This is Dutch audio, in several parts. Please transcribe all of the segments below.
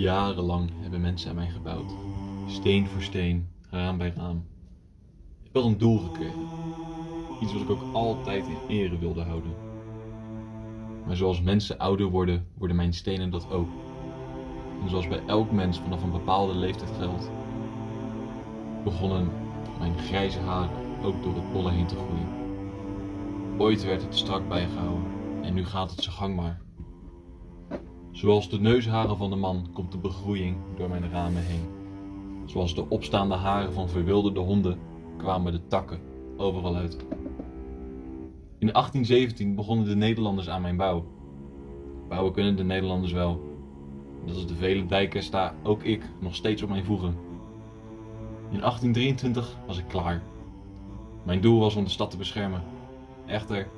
Jarenlang hebben mensen aan mij gebouwd. Steen voor steen, raam bij raam. Ik had een doel gekregen. Iets wat ik ook altijd in ere wilde houden. Maar zoals mensen ouder worden, worden mijn stenen dat ook. En zoals bij elk mens vanaf een bepaalde leeftijd geldt, begonnen mijn grijze haren ook door het bolle heen te groeien. Ooit werd het strak bijgehouden en nu gaat het zijn gang maar. Zoals de neusharen van de man komt de begroeiing door mijn ramen heen. Zoals de opstaande haren van verwilderde honden kwamen de takken overal uit. In 1817 begonnen de Nederlanders aan mijn bouw. Bouwen kunnen de Nederlanders wel. Net als de vele dijken sta ook ik nog steeds op mijn voegen. In 1823 was ik klaar. Mijn doel was om de stad te beschermen. Echter,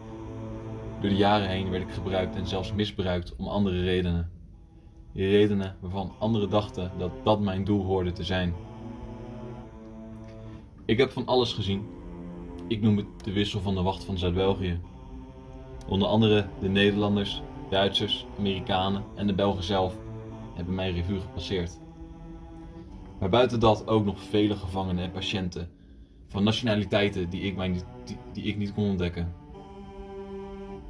door de jaren heen werd ik gebruikt en zelfs misbruikt om andere redenen. Redenen waarvan anderen dachten dat dat mijn doel hoorde te zijn. Ik heb van alles gezien. Ik noem het de wissel van de wacht van Zuid-België. Onder andere de Nederlanders, Duitsers, Amerikanen en de Belgen zelf hebben mijn revue gepasseerd. Maar buiten dat ook nog vele gevangenen en patiënten van nationaliteiten die ik, mij die ik niet kon ontdekken.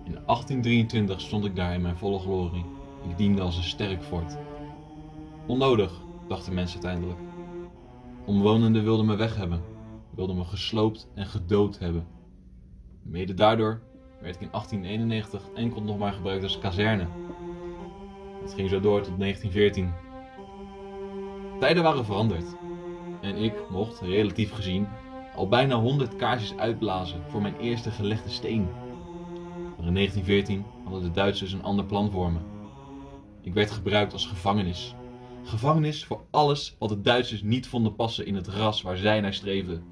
In 1823 stond ik daar in mijn volle glorie. Ik diende als een sterk fort. Onnodig, dachten mensen uiteindelijk. Omwonenden wilden me weg hebben, wilden me gesloopt en gedood hebben. Mede daardoor werd ik in 1891 enkel nog maar gebruikt als kazerne. Het ging zo door tot 1914. Tijden waren veranderd en ik mocht, relatief gezien, al bijna 100 kaarsjes uitblazen voor mijn eerste gelegde steen. Maar in 1914 hadden de Duitsers een ander plan voor me. Ik werd gebruikt als gevangenis. Gevangenis voor alles wat de Duitsers niet vonden passen in het ras waar zij naar streefden.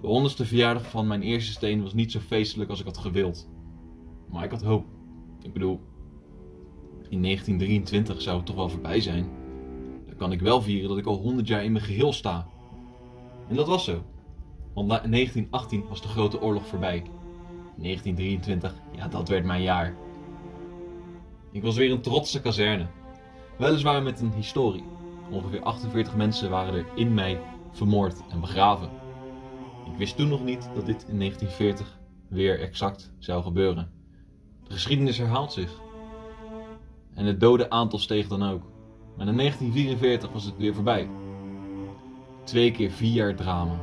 De honderdste verjaardag van mijn eerste steen was niet zo feestelijk als ik had gewild. Maar ik had hoop. Ik bedoel, in 1923 zou het toch wel voorbij zijn. Dan kan ik wel vieren dat ik al 100 jaar in mijn geheel sta. En dat was zo. Want in 1918 was de Grote Oorlog voorbij. 1923, ja, dat werd mijn jaar. Ik was weer een trotse kazerne. Weliswaar met een historie. Ongeveer 48 mensen waren er in mij vermoord en begraven. Ik wist toen nog niet dat dit in 1940 weer exact zou gebeuren. De geschiedenis herhaalt zich. En het dode aantal steeg dan ook. Maar in 1944 was het weer voorbij. Twee keer vier jaar drama.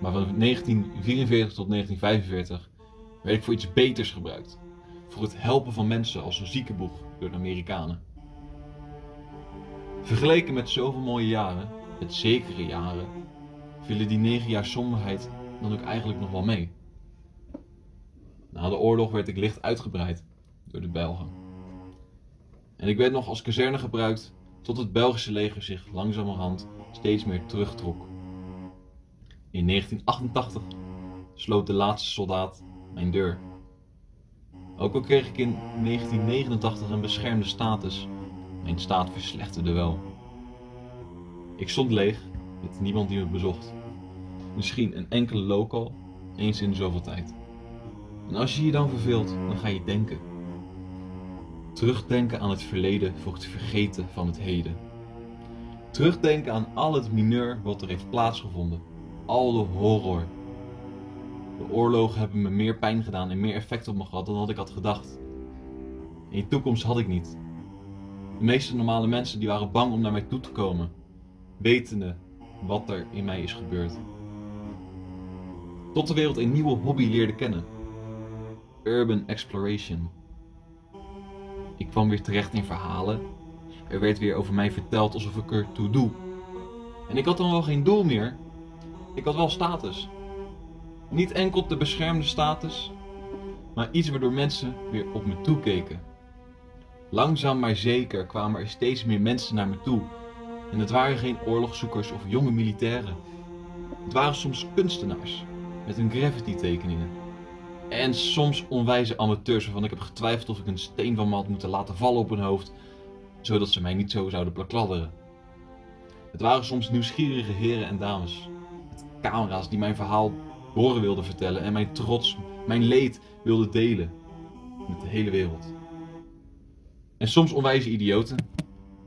Maar van 1944 tot 1945 werd ik voor iets beters gebruikt. Voor het helpen van mensen als een ziekenboeg door de Amerikanen. Vergeleken met zoveel mooie jaren, met zekere jaren, vielen die negen jaar somberheid dan ook eigenlijk nog wel mee. Na de oorlog werd ik licht uitgebreid door de Belgen. En ik werd nog als kazerne gebruikt tot het Belgische leger zich langzamerhand steeds meer terugtrok. In 1988 sloot de laatste soldaat mijn deur. Ook al kreeg ik in 1989 een beschermde status, mijn staat verslechterde wel. Ik stond leeg, met niemand die me bezocht. Misschien een enkele local, eens in zoveel tijd. En als je je dan verveelt, dan ga je denken. Terugdenken aan het verleden voor het vergeten van het heden. Terugdenken aan al het mineur wat er heeft plaatsgevonden. Al de horror. De oorlogen hebben me meer pijn gedaan en meer effect op me gehad dan dat ik had gedacht. In de toekomst had ik niet. De meeste normale mensen die waren bang om naar mij toe te komen, wetende wat er in mij is gebeurd. Tot de wereld een nieuwe hobby leerde kennen. Urban exploration. Ik kwam weer terecht in verhalen. Er werd weer over mij verteld alsof ik er toe doe. En ik had dan wel geen doel meer. Ik had wel status. Niet enkel de beschermde status, maar iets waardoor mensen weer op me toekeken. Langzaam maar zeker kwamen er steeds meer mensen naar me toe. En het waren geen oorlogszoekers of jonge militairen. Het waren soms kunstenaars met hun graffiti tekeningen. En soms onwijze amateurs waarvan ik heb getwijfeld of ik een steen van me had moeten laten vallen op hun hoofd, zodat ze mij niet zo zouden plakladderen. Het waren soms nieuwsgierige heren en dames, camera's die mijn verhaal horen wilden vertellen en mijn trots, mijn leed wilden delen met de hele wereld. En soms onwijze idioten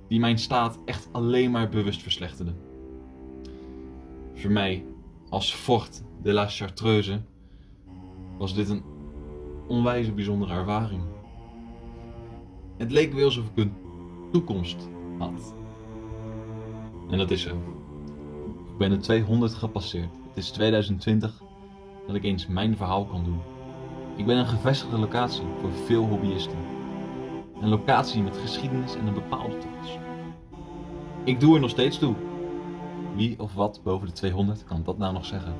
die mijn staat echt alleen maar bewust verslechterden. Voor mij, als Fort de la Chartreuse, was dit een onwijze bijzondere ervaring. Het leek weer alsof ik een toekomst had. En dat is zo. Ben de 200 gepasseerd. Het is 2020 dat ik eens mijn verhaal kan doen. Ik ben een gevestigde locatie voor veel hobbyisten. Een locatie met geschiedenis en een bepaalde trots. Ik doe er nog steeds toe. Wie of wat boven de 200 kan dat nou nog zeggen?